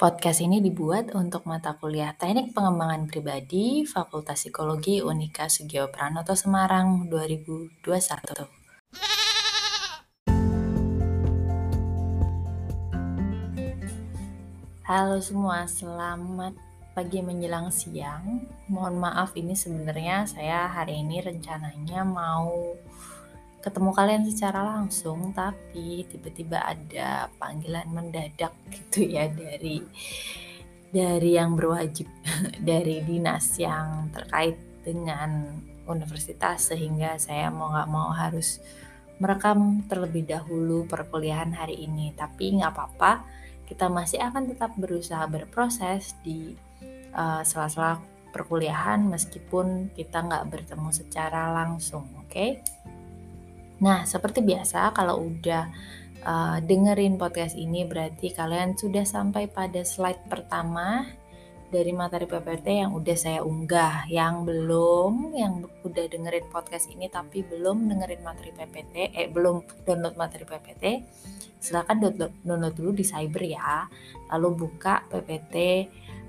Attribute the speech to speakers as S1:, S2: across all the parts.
S1: Podcast ini dibuat untuk mata kuliah Teknik Pengembangan Pribadi Fakultas Psikologi Unika Sugio Pranoto Semarang 2021. Halo semua, selamat pagi menjelang siang. Mohon maaf ini sebenarnya saya hari ini rencananya mau ketemu kalian secara langsung tapi tiba-tiba ada panggilan mendadak gitu ya dari dari yang berwajib dari dinas yang terkait dengan universitas sehingga saya mau nggak mau harus merekam terlebih dahulu perkuliahan hari ini tapi nggak apa-apa kita masih akan tetap berusaha berproses di uh, sela-sela perkuliahan meskipun kita nggak bertemu secara langsung oke okay? Nah, seperti biasa kalau udah uh, dengerin podcast ini berarti kalian sudah sampai pada slide pertama dari materi PPT yang udah saya unggah. Yang belum, yang udah dengerin podcast ini tapi belum dengerin materi PPT, eh belum download materi PPT, silahkan download, dulu di Cyber ya. Lalu buka PPT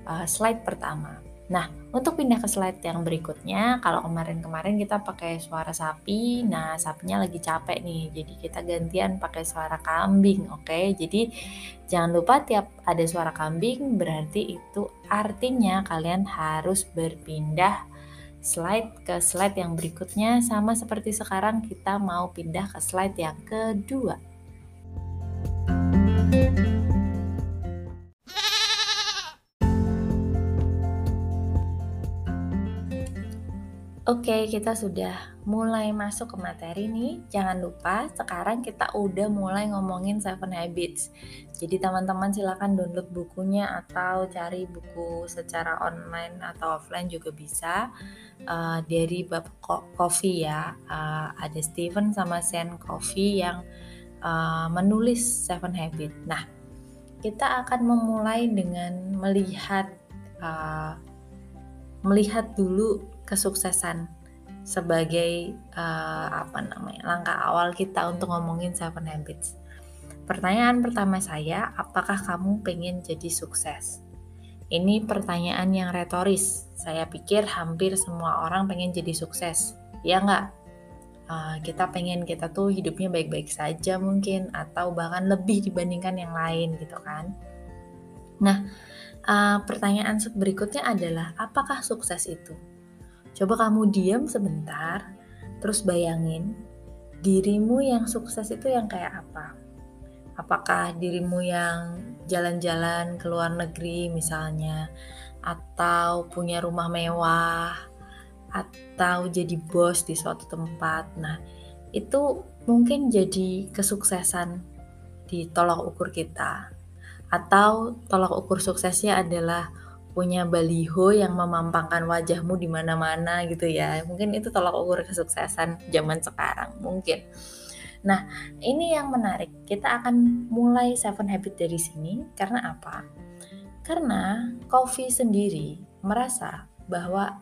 S1: uh, slide pertama. Nah, untuk pindah ke slide yang berikutnya, kalau kemarin-kemarin kita pakai suara sapi, nah sapinya lagi capek nih, jadi kita gantian pakai suara kambing, oke? Okay? Jadi jangan lupa tiap ada suara kambing, berarti itu artinya kalian harus berpindah slide ke slide yang berikutnya, sama seperti sekarang kita mau pindah ke slide yang kedua. Oke, kita sudah mulai masuk ke materi nih. Jangan lupa sekarang kita udah mulai ngomongin Seven Habits. Jadi teman-teman silahkan download bukunya atau cari buku secara online atau offline juga bisa. Uh, dari Bapak Coffee ya. Uh, ada Steven sama Sen Coffee yang uh, menulis Seven Habits. Nah, kita akan memulai dengan melihat uh, melihat dulu kesuksesan sebagai uh, apa namanya langkah awal kita untuk ngomongin seven habits. Pertanyaan pertama saya, apakah kamu pengen jadi sukses? Ini pertanyaan yang retoris. Saya pikir hampir semua orang pengen jadi sukses. Ya nggak? Uh, kita pengen kita tuh hidupnya baik-baik saja mungkin atau bahkan lebih dibandingkan yang lain gitu kan. Nah, uh, pertanyaan berikutnya adalah apakah sukses itu? Coba kamu diam sebentar, terus bayangin dirimu yang sukses itu yang kayak apa? Apakah dirimu yang jalan-jalan ke luar negeri misalnya, atau punya rumah mewah, atau jadi bos di suatu tempat. Nah, itu mungkin jadi kesuksesan di tolak ukur kita. Atau tolak ukur suksesnya adalah punya baliho yang memampangkan wajahmu di mana-mana gitu ya. Mungkin itu tolak ukur kesuksesan zaman sekarang, mungkin. Nah, ini yang menarik. Kita akan mulai seven habit dari sini karena apa? Karena Coffee sendiri merasa bahwa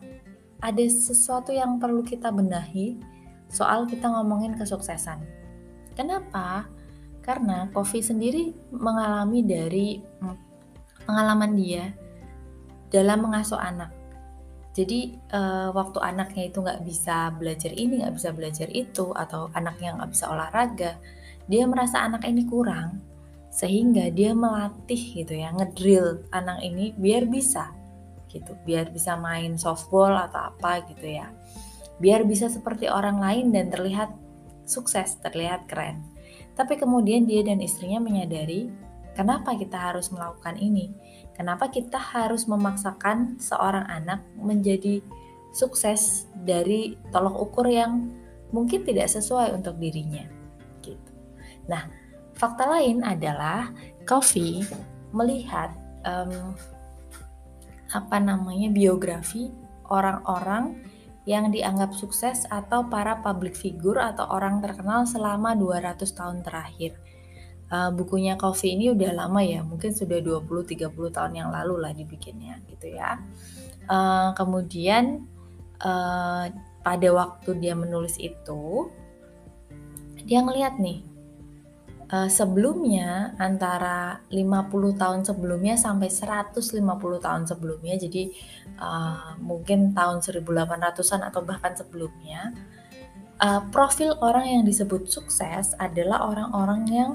S1: ada sesuatu yang perlu kita benahi soal kita ngomongin kesuksesan. Kenapa? Karena Coffee sendiri mengalami dari hmm, pengalaman dia dalam mengasuh anak. Jadi uh, waktu anaknya itu nggak bisa belajar ini, nggak bisa belajar itu, atau anaknya nggak bisa olahraga, dia merasa anak ini kurang, sehingga dia melatih gitu ya, ngedrill anak ini biar bisa gitu, biar bisa main softball atau apa gitu ya, biar bisa seperti orang lain dan terlihat sukses, terlihat keren. Tapi kemudian dia dan istrinya menyadari kenapa kita harus melakukan ini Kenapa kita harus memaksakan seorang anak menjadi sukses dari tolok ukur yang mungkin tidak sesuai untuk dirinya? Gitu. Nah, fakta lain adalah Coffee melihat um, apa namanya biografi orang-orang yang dianggap sukses atau para public figure atau orang terkenal selama 200 tahun terakhir uh, bukunya Coffee ini udah lama ya, mungkin sudah 20-30 tahun yang lalu lah dibikinnya gitu ya. Uh, kemudian uh, pada waktu dia menulis itu, dia ngeliat nih uh, sebelumnya antara 50 tahun sebelumnya sampai 150 tahun sebelumnya jadi uh, mungkin tahun 1800-an atau bahkan sebelumnya uh, profil orang yang disebut sukses adalah orang-orang yang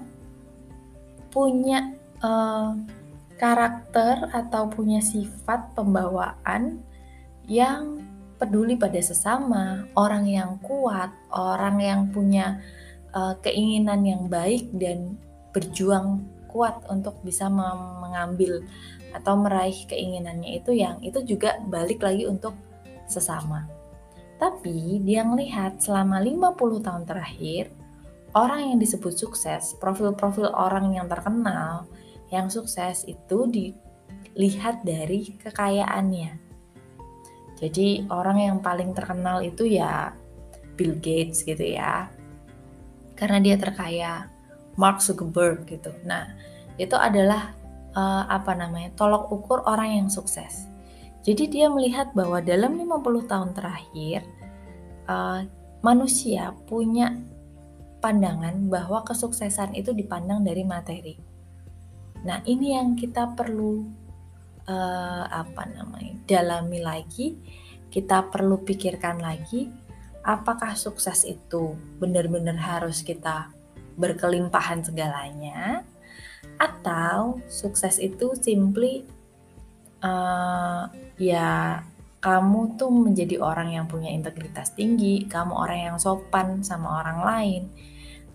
S1: punya uh, karakter atau punya sifat pembawaan yang peduli pada sesama, orang yang kuat, orang yang punya uh, keinginan yang baik dan berjuang kuat untuk bisa mengambil atau meraih keinginannya itu yang itu juga balik lagi untuk sesama. Tapi dia melihat selama 50 tahun terakhir orang yang disebut sukses, profil-profil orang yang terkenal yang sukses itu dilihat dari kekayaannya. Jadi orang yang paling terkenal itu ya Bill Gates gitu ya. Karena dia terkaya Mark Zuckerberg gitu. Nah itu adalah uh, apa namanya tolok ukur orang yang sukses. Jadi dia melihat bahwa dalam 50 tahun terakhir uh, manusia punya pandangan bahwa kesuksesan itu dipandang dari materi. Nah ini yang kita perlu uh, apa namanya dalami lagi kita perlu pikirkan lagi apakah sukses itu benar-benar harus kita berkelimpahan segalanya atau sukses itu simply uh, ya kamu tuh menjadi orang yang punya integritas tinggi, kamu orang yang sopan sama orang lain,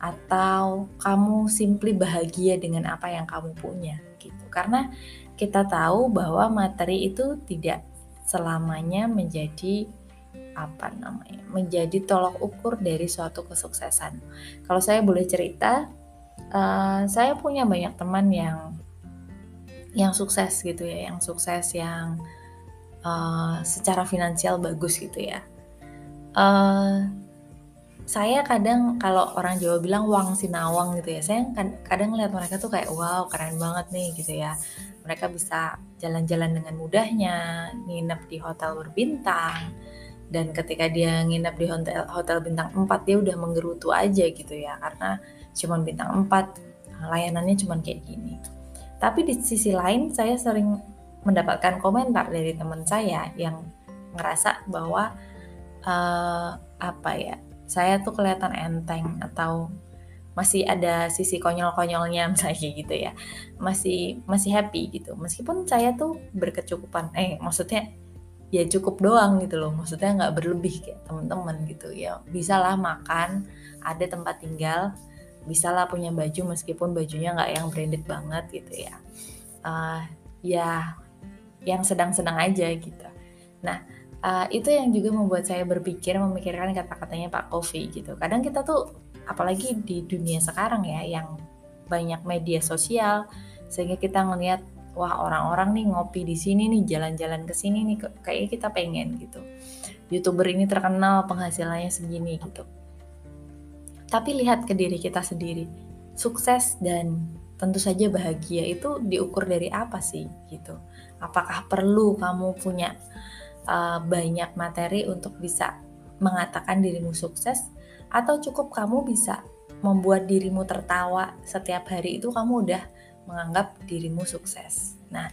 S1: atau kamu simply bahagia dengan apa yang kamu punya gitu. Karena kita tahu bahwa materi itu tidak selamanya menjadi apa namanya menjadi tolok ukur dari suatu kesuksesan. Kalau saya boleh cerita, uh, saya punya banyak teman yang yang sukses gitu ya, yang sukses yang uh, secara finansial bagus gitu ya. Uh, saya kadang kalau orang Jawa bilang wang sinawang gitu ya, saya kadang lihat mereka tuh kayak wow keren banget nih gitu ya. Mereka bisa jalan-jalan dengan mudahnya, nginep di hotel berbintang, dan ketika dia nginep di hotel hotel bintang 4 dia udah menggerutu aja gitu ya karena cuma bintang 4 layanannya cuma kayak gini tapi di sisi lain saya sering mendapatkan komentar dari teman saya yang ngerasa bahwa uh, apa ya saya tuh kelihatan enteng atau masih ada sisi konyol-konyolnya misalnya gitu ya. Masih masih happy gitu. Meskipun saya tuh berkecukupan eh maksudnya ya cukup doang gitu loh. Maksudnya nggak berlebih kayak temen-temen gitu. Ya bisalah makan ada tempat tinggal bisalah punya baju meskipun bajunya nggak yang branded banget gitu ya. Uh, ya yang sedang-sedang aja gitu. Nah uh, itu yang juga membuat saya berpikir memikirkan kata-katanya Pak Kofi gitu. Kadang kita tuh apalagi di dunia sekarang ya yang banyak media sosial sehingga kita ngelihat wah orang-orang nih ngopi di sini nih jalan-jalan ke sini nih kayak kita pengen gitu. Youtuber ini terkenal penghasilannya segini gitu. Tapi lihat ke diri kita sendiri sukses dan tentu saja bahagia itu diukur dari apa sih gitu. Apakah perlu kamu punya uh, banyak materi untuk bisa mengatakan dirimu sukses atau cukup kamu bisa membuat dirimu tertawa setiap hari itu kamu udah menganggap dirimu sukses. Nah,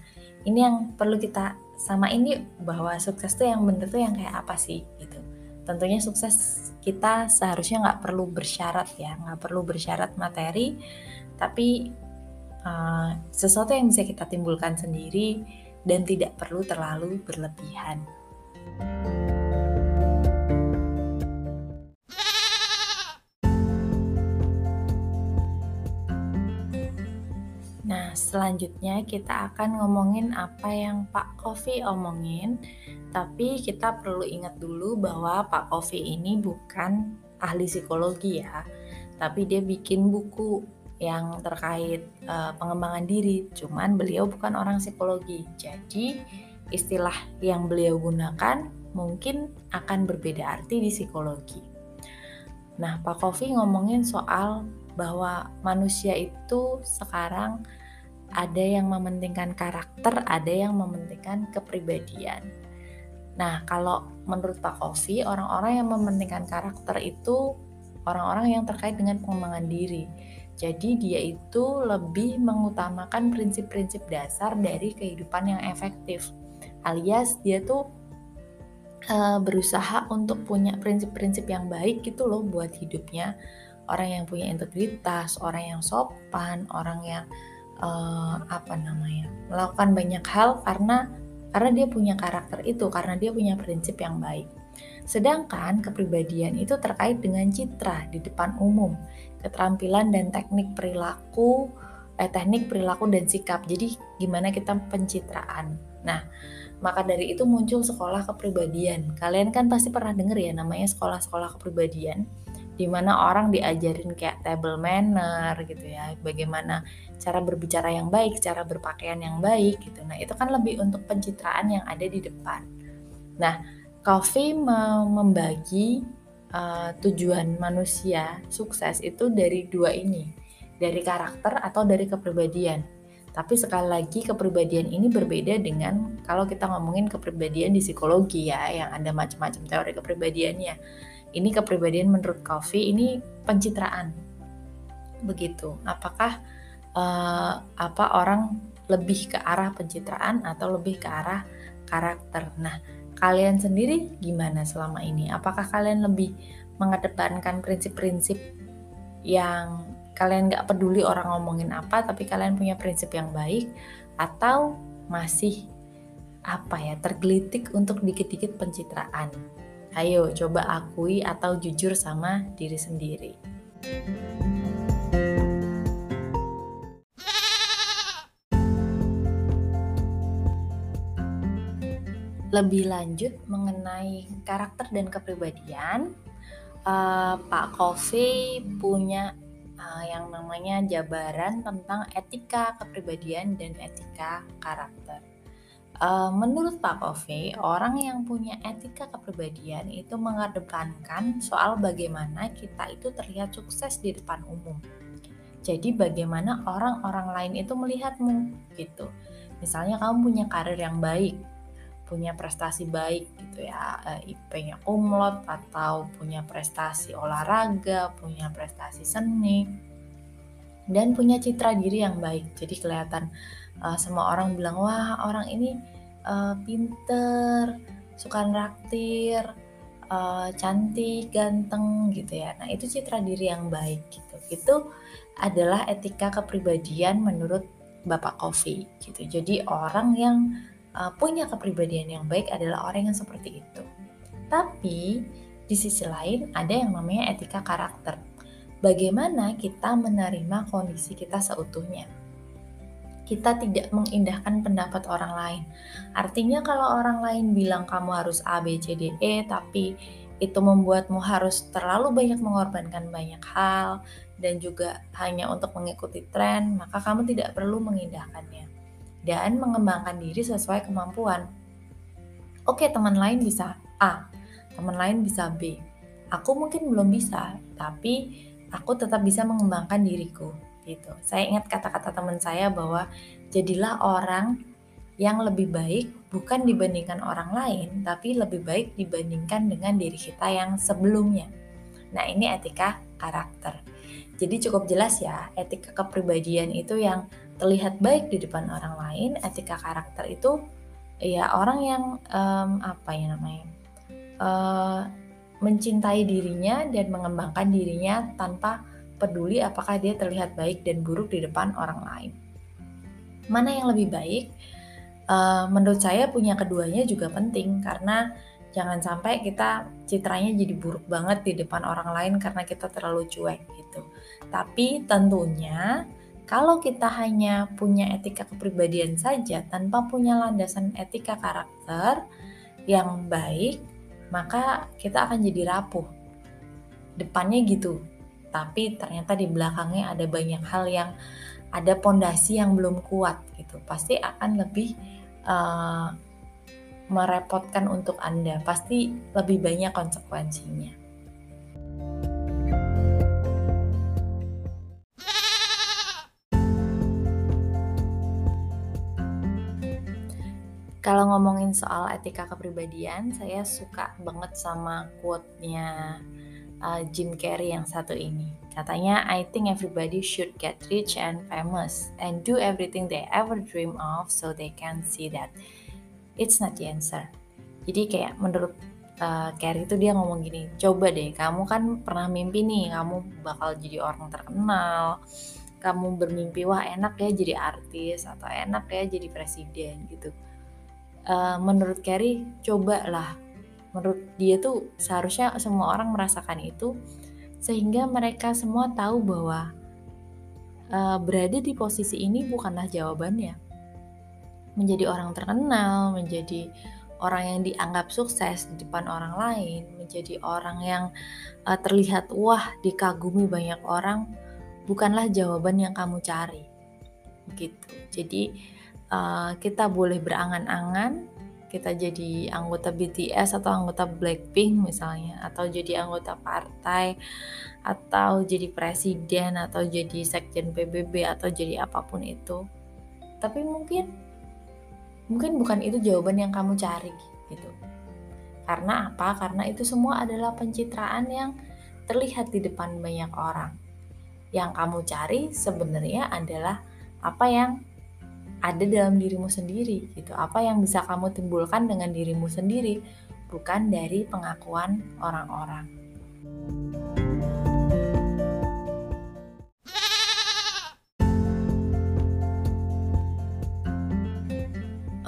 S1: ini yang perlu kita sama ini bahwa sukses tuh yang bener tuh yang kayak apa sih gitu. Tentunya sukses kita seharusnya nggak perlu bersyarat ya, nggak perlu bersyarat materi, tapi uh, sesuatu yang bisa kita timbulkan sendiri dan tidak perlu terlalu berlebihan. Selanjutnya kita akan ngomongin apa yang Pak Kofi omongin, tapi kita perlu ingat dulu bahwa Pak Kofi ini bukan ahli psikologi ya, tapi dia bikin buku yang terkait uh, pengembangan diri, cuman beliau bukan orang psikologi. Jadi istilah yang beliau gunakan mungkin akan berbeda arti di psikologi. Nah, Pak Kofi ngomongin soal bahwa manusia itu sekarang ada yang mementingkan karakter, ada yang mementingkan kepribadian. Nah, kalau menurut Pak Kofi, orang-orang yang mementingkan karakter itu orang-orang yang terkait dengan pengembangan diri. Jadi dia itu lebih mengutamakan prinsip-prinsip dasar dari kehidupan yang efektif. Alias dia tuh uh, berusaha untuk punya prinsip-prinsip yang baik gitu loh buat hidupnya. Orang yang punya integritas, orang yang sopan, orang yang uh, apa namanya melakukan banyak hal karena karena dia punya karakter itu, karena dia punya prinsip yang baik. Sedangkan kepribadian itu terkait dengan citra di depan umum, keterampilan dan teknik perilaku, eh, teknik perilaku dan sikap. Jadi gimana kita pencitraan. Nah, maka dari itu muncul sekolah kepribadian. Kalian kan pasti pernah dengar ya namanya sekolah-sekolah kepribadian di mana orang diajarin kayak table manner gitu ya, bagaimana cara berbicara yang baik, cara berpakaian yang baik gitu. Nah, itu kan lebih untuk pencitraan yang ada di depan. Nah, Coffee membagi uh, tujuan manusia sukses itu dari dua ini, dari karakter atau dari kepribadian. Tapi sekali lagi kepribadian ini berbeda dengan kalau kita ngomongin kepribadian di psikologi ya, yang ada macam-macam teori kepribadiannya. Ini kepribadian menurut Coffee ini pencitraan. Begitu. Apakah uh, apa orang lebih ke arah pencitraan atau lebih ke arah karakter? Nah, Kalian sendiri gimana selama ini? Apakah kalian lebih mengedepankan prinsip-prinsip yang kalian nggak peduli orang ngomongin apa, tapi kalian punya prinsip yang baik, atau masih apa ya tergelitik untuk dikit-dikit pencitraan? Ayo coba akui atau jujur sama diri sendiri. lebih lanjut mengenai karakter dan kepribadian, uh, Pak Kofi punya uh, yang namanya jabaran tentang etika kepribadian dan etika karakter. Uh, menurut Pak Kofi, orang yang punya etika kepribadian itu mengedepankan soal bagaimana kita itu terlihat sukses di depan umum. Jadi bagaimana orang-orang lain itu melihatmu gitu. Misalnya kamu punya karir yang baik, punya prestasi baik gitu ya eh, IP-nya umlot atau punya prestasi olahraga, punya prestasi seni dan punya citra diri yang baik. Jadi kelihatan uh, semua orang bilang wah orang ini uh, pinter, suka nraktir, uh, cantik, ganteng gitu ya. Nah itu citra diri yang baik gitu. Itu adalah etika kepribadian menurut Bapak Kofi gitu. Jadi orang yang uh, punya kepribadian yang baik adalah orang yang seperti itu. Tapi di sisi lain ada yang namanya etika karakter. Bagaimana kita menerima kondisi kita seutuhnya? Kita tidak mengindahkan pendapat orang lain. Artinya kalau orang lain bilang kamu harus A, B, C, D, E, tapi itu membuatmu harus terlalu banyak mengorbankan banyak hal dan juga hanya untuk mengikuti tren, maka kamu tidak perlu mengindahkannya dan mengembangkan diri sesuai kemampuan. Oke, teman lain bisa A, teman lain bisa B. Aku mungkin belum bisa, tapi aku tetap bisa mengembangkan diriku gitu. Saya ingat kata-kata teman saya bahwa jadilah orang yang lebih baik bukan dibandingkan orang lain, tapi lebih baik dibandingkan dengan diri kita yang sebelumnya. Nah, ini etika karakter. Jadi cukup jelas ya, etika kepribadian itu yang terlihat baik di depan orang lain, etika karakter itu ya orang yang um, apa ya namanya uh, mencintai dirinya dan mengembangkan dirinya tanpa peduli apakah dia terlihat baik dan buruk di depan orang lain. Mana yang lebih baik? Uh, menurut saya punya keduanya juga penting karena jangan sampai kita citranya jadi buruk banget di depan orang lain karena kita terlalu cuek gitu. Tapi tentunya kalau kita hanya punya etika kepribadian saja tanpa punya landasan etika karakter yang baik, maka kita akan jadi rapuh. Depannya gitu, tapi ternyata di belakangnya ada banyak hal yang ada pondasi yang belum kuat gitu. Pasti akan lebih uh, merepotkan untuk Anda, pasti lebih banyak konsekuensinya. Kalau ngomongin soal etika kepribadian, saya suka banget sama quote-nya uh, Jim Carrey yang satu ini. Katanya, I think everybody should get rich and famous and do everything they ever dream of so they can see that it's not the answer. Jadi kayak menurut uh, Carrie itu dia ngomong gini, coba deh kamu kan pernah mimpi nih kamu bakal jadi orang terkenal, kamu bermimpi wah enak ya jadi artis atau enak ya jadi presiden gitu. Uh, menurut Carrie cobalah. Menurut dia tuh seharusnya semua orang merasakan itu sehingga mereka semua tahu bahwa uh, berada di posisi ini bukanlah jawabannya. Menjadi orang terkenal menjadi orang yang dianggap sukses di depan orang lain menjadi orang yang uh, terlihat wah dikagumi banyak orang bukanlah jawaban yang kamu cari. Gitu jadi uh, kita boleh berangan-angan kita jadi anggota BTS atau anggota Blackpink misalnya atau jadi anggota partai atau jadi presiden atau jadi sekjen PBB atau jadi apa pun itu. Tapi mungkin mungkin bukan itu jawaban yang kamu cari gitu. Karena apa? Karena itu semua adalah pencitraan yang terlihat di depan banyak orang. Yang kamu cari sebenarnya adalah apa yang ada dalam dirimu sendiri gitu. Apa yang bisa kamu timbulkan dengan dirimu sendiri bukan dari pengakuan orang-orang.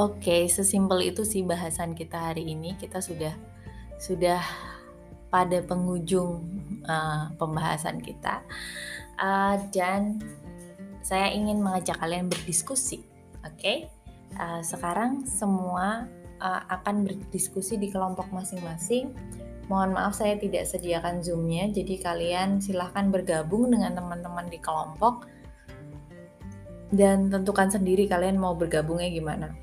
S1: Oke, sesimpel itu sih bahasan kita hari ini. Kita sudah sudah pada penghujung uh, pembahasan kita, uh, dan saya ingin mengajak kalian berdiskusi Oke, okay? uh, sekarang semua uh, akan berdiskusi di kelompok masing-masing. Mohon maaf saya tidak sediakan zoomnya, jadi kalian silahkan bergabung dengan teman-teman di kelompok dan tentukan sendiri kalian mau bergabungnya gimana.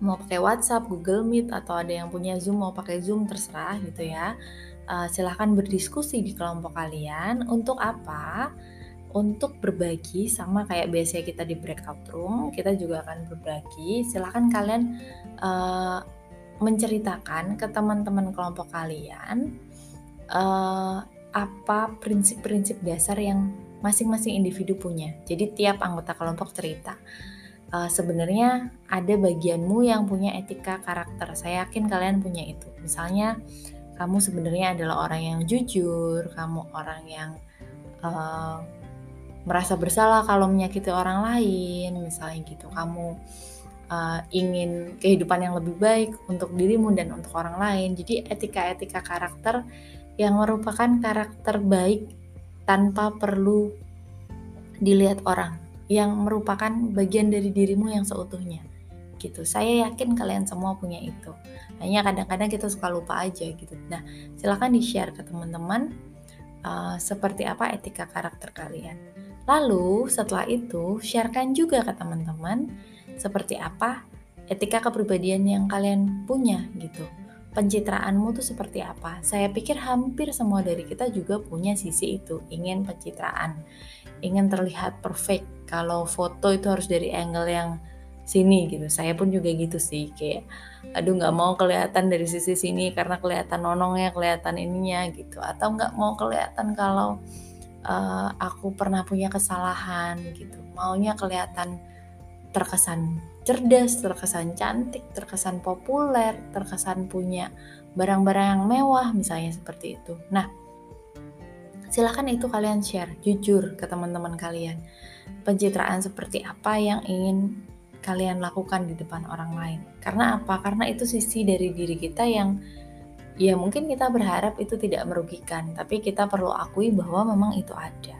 S1: Mau pakai WhatsApp, Google Meet, atau ada yang punya Zoom mau pakai Zoom terserah gitu ya. Uh, silahkan berdiskusi di kelompok kalian. Untuk apa? Untuk berbagi sama kayak biasanya kita di breakout room, kita juga akan berbagi. Silahkan kalian uh, menceritakan ke teman-teman kelompok kalian uh, apa prinsip-prinsip dasar yang masing-masing individu punya. Jadi tiap anggota kelompok cerita. Uh, sebenarnya ada bagianmu yang punya etika karakter. Saya yakin kalian punya itu. Misalnya kamu sebenarnya adalah orang yang jujur, kamu orang yang uh, merasa bersalah kalau menyakiti orang lain, misalnya gitu. Kamu uh, ingin kehidupan yang lebih baik untuk dirimu dan untuk orang lain. Jadi etika-etika karakter yang merupakan karakter baik tanpa perlu dilihat orang, yang merupakan bagian dari dirimu yang seutuhnya. Gitu. Saya yakin kalian semua punya itu. Hanya kadang-kadang kita suka lupa aja gitu. Nah, silahkan di-share ke teman-teman uh, seperti apa etika karakter kalian. Lalu setelah itu sharekan juga ke teman-teman seperti apa etika kepribadian yang kalian punya gitu. Pencitraanmu tuh seperti apa? Saya pikir hampir semua dari kita juga punya sisi itu, ingin pencitraan, ingin terlihat perfect. Kalau foto itu harus dari angle yang sini gitu. Saya pun juga gitu sih, kayak aduh nggak mau kelihatan dari sisi sini karena kelihatan nonongnya, kelihatan ininya gitu. Atau nggak mau kelihatan kalau uh, aku pernah punya kesalahan gitu. Maunya kelihatan terkesan cerdas terkesan cantik terkesan populer terkesan punya barang-barang yang mewah misalnya seperti itu. Nah silahkan itu kalian share jujur ke teman-teman kalian. Pencitraan seperti apa yang ingin kalian lakukan di depan orang lain? Karena apa? Karena itu sisi dari diri kita yang ya mungkin kita berharap itu tidak merugikan, tapi kita perlu akui bahwa memang itu ada.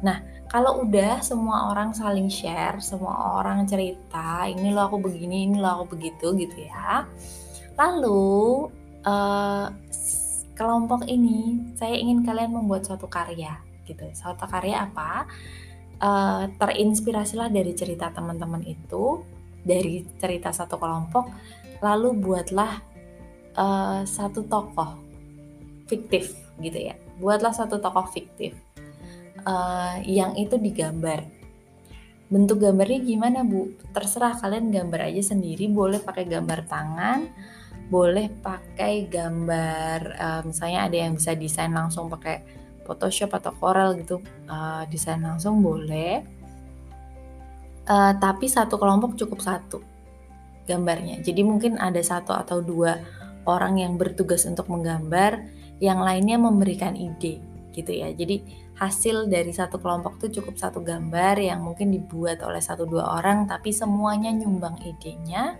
S1: Nah, kalau udah semua orang saling share, semua orang cerita, ini lo aku begini, ini lo aku begitu gitu ya. Lalu uh, kelompok ini saya ingin kalian membuat suatu karya gitu. Suatu karya apa? Uh, terinspirasilah dari cerita teman-teman itu, dari cerita satu kelompok, lalu buatlah uh, satu tokoh fiktif gitu ya. Buatlah satu tokoh fiktif uh, yang itu digambar. Bentuk gambarnya gimana bu? Terserah kalian gambar aja sendiri. Boleh pakai gambar tangan boleh pakai gambar uh, misalnya ada yang bisa desain langsung pakai Photoshop atau Corel gitu. Uh, desain langsung boleh. Uh, tapi satu kelompok cukup satu gambarnya. Jadi mungkin ada satu atau dua orang yang bertugas untuk menggambar yang lainnya memberikan ide gitu ya. Jadi hasil dari satu kelompok itu cukup satu gambar yang mungkin dibuat oleh satu dua orang tapi semuanya nyumbang idenya.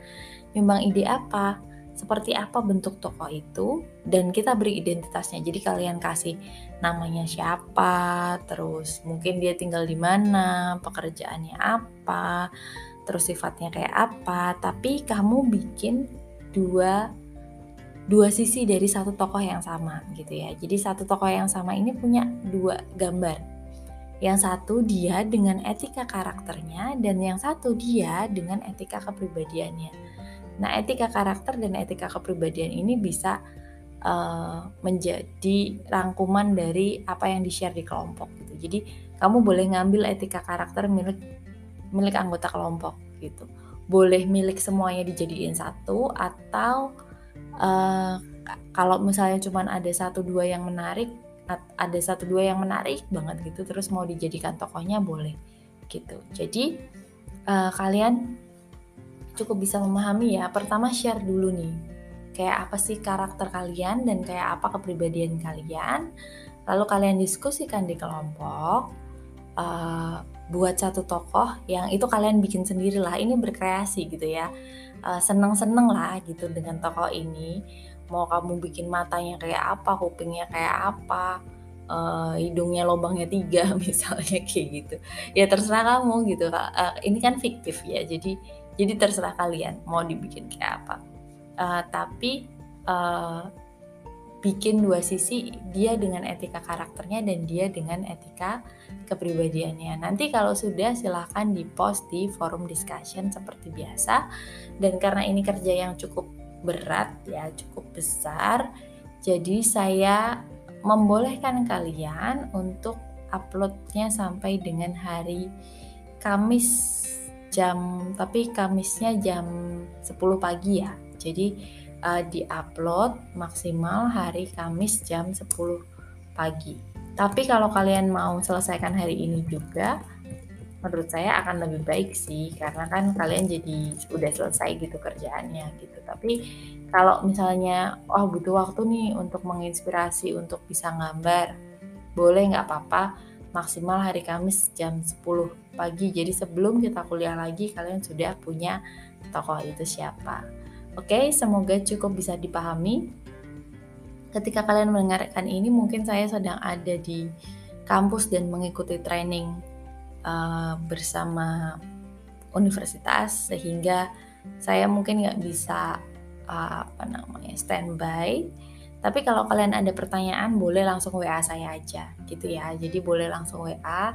S1: Nyumbang ide apa? Seperti apa bentuk toko itu? Dan kita beri identitasnya. Jadi kalian kasih namanya siapa, terus mungkin dia tinggal di mana, pekerjaannya apa, terus sifatnya kayak apa, tapi kamu bikin dua dua sisi dari satu tokoh yang sama gitu ya. Jadi satu tokoh yang sama ini punya dua gambar. Yang satu dia dengan etika karakternya dan yang satu dia dengan etika kepribadiannya. Nah, etika karakter dan etika kepribadian ini bisa uh, menjadi rangkuman dari apa yang di-share di kelompok gitu. Jadi, kamu boleh ngambil etika karakter milik milik anggota kelompok gitu. Boleh milik semuanya dijadiin satu atau uh, kalau misalnya cuma ada satu dua yang menarik, ada satu dua yang menarik banget gitu terus mau dijadikan tokohnya boleh gitu. Jadi uh, kalian cukup bisa memahami ya. Pertama share dulu nih, kayak apa sih karakter kalian dan kayak apa kepribadian kalian. Lalu kalian diskusikan di kelompok, uh, buat satu tokoh yang itu kalian bikin sendiri lah. Ini berkreasi gitu ya, uh, seneng-seneng lah gitu dengan tokoh ini. Mau kamu bikin matanya kayak apa, kupingnya kayak apa, uh, hidungnya lubangnya tiga misalnya kayak gitu ya terserah kamu gitu uh, ini kan fiktif ya jadi jadi terserah kalian mau dibikin kayak apa uh, tapi uh, bikin dua sisi dia dengan etika karakternya dan dia dengan etika kepribadiannya nanti kalau sudah silahkan di post di forum discussion seperti biasa dan karena ini kerja yang cukup berat ya cukup besar jadi saya membolehkan kalian untuk uploadnya sampai dengan hari Kamis jam tapi Kamisnya jam 10 pagi ya. Jadi uh, di-upload maksimal hari Kamis jam 10 pagi. Tapi kalau kalian mau selesaikan hari ini juga, menurut saya akan lebih baik sih karena kan kalian jadi udah selesai gitu kerjaannya gitu. Tapi kalau misalnya oh butuh waktu nih untuk menginspirasi untuk bisa gambar, boleh nggak apa-apa maksimal hari Kamis jam 10 pagi. Jadi sebelum kita kuliah lagi kalian sudah punya tokoh itu siapa. Oke, semoga cukup bisa dipahami. Ketika kalian mendengarkan ini mungkin saya sedang ada di kampus dan mengikuti training uh, bersama universitas sehingga saya mungkin nggak bisa uh, apa namanya standby tapi kalau kalian ada pertanyaan boleh langsung WA saya aja gitu ya. Jadi boleh langsung WA.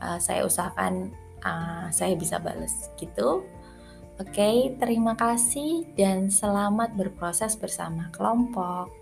S1: Uh, eh, saya usahakan uh, saya bisa bales gitu. Oke, terima kasih dan selamat berproses bersama kelompok.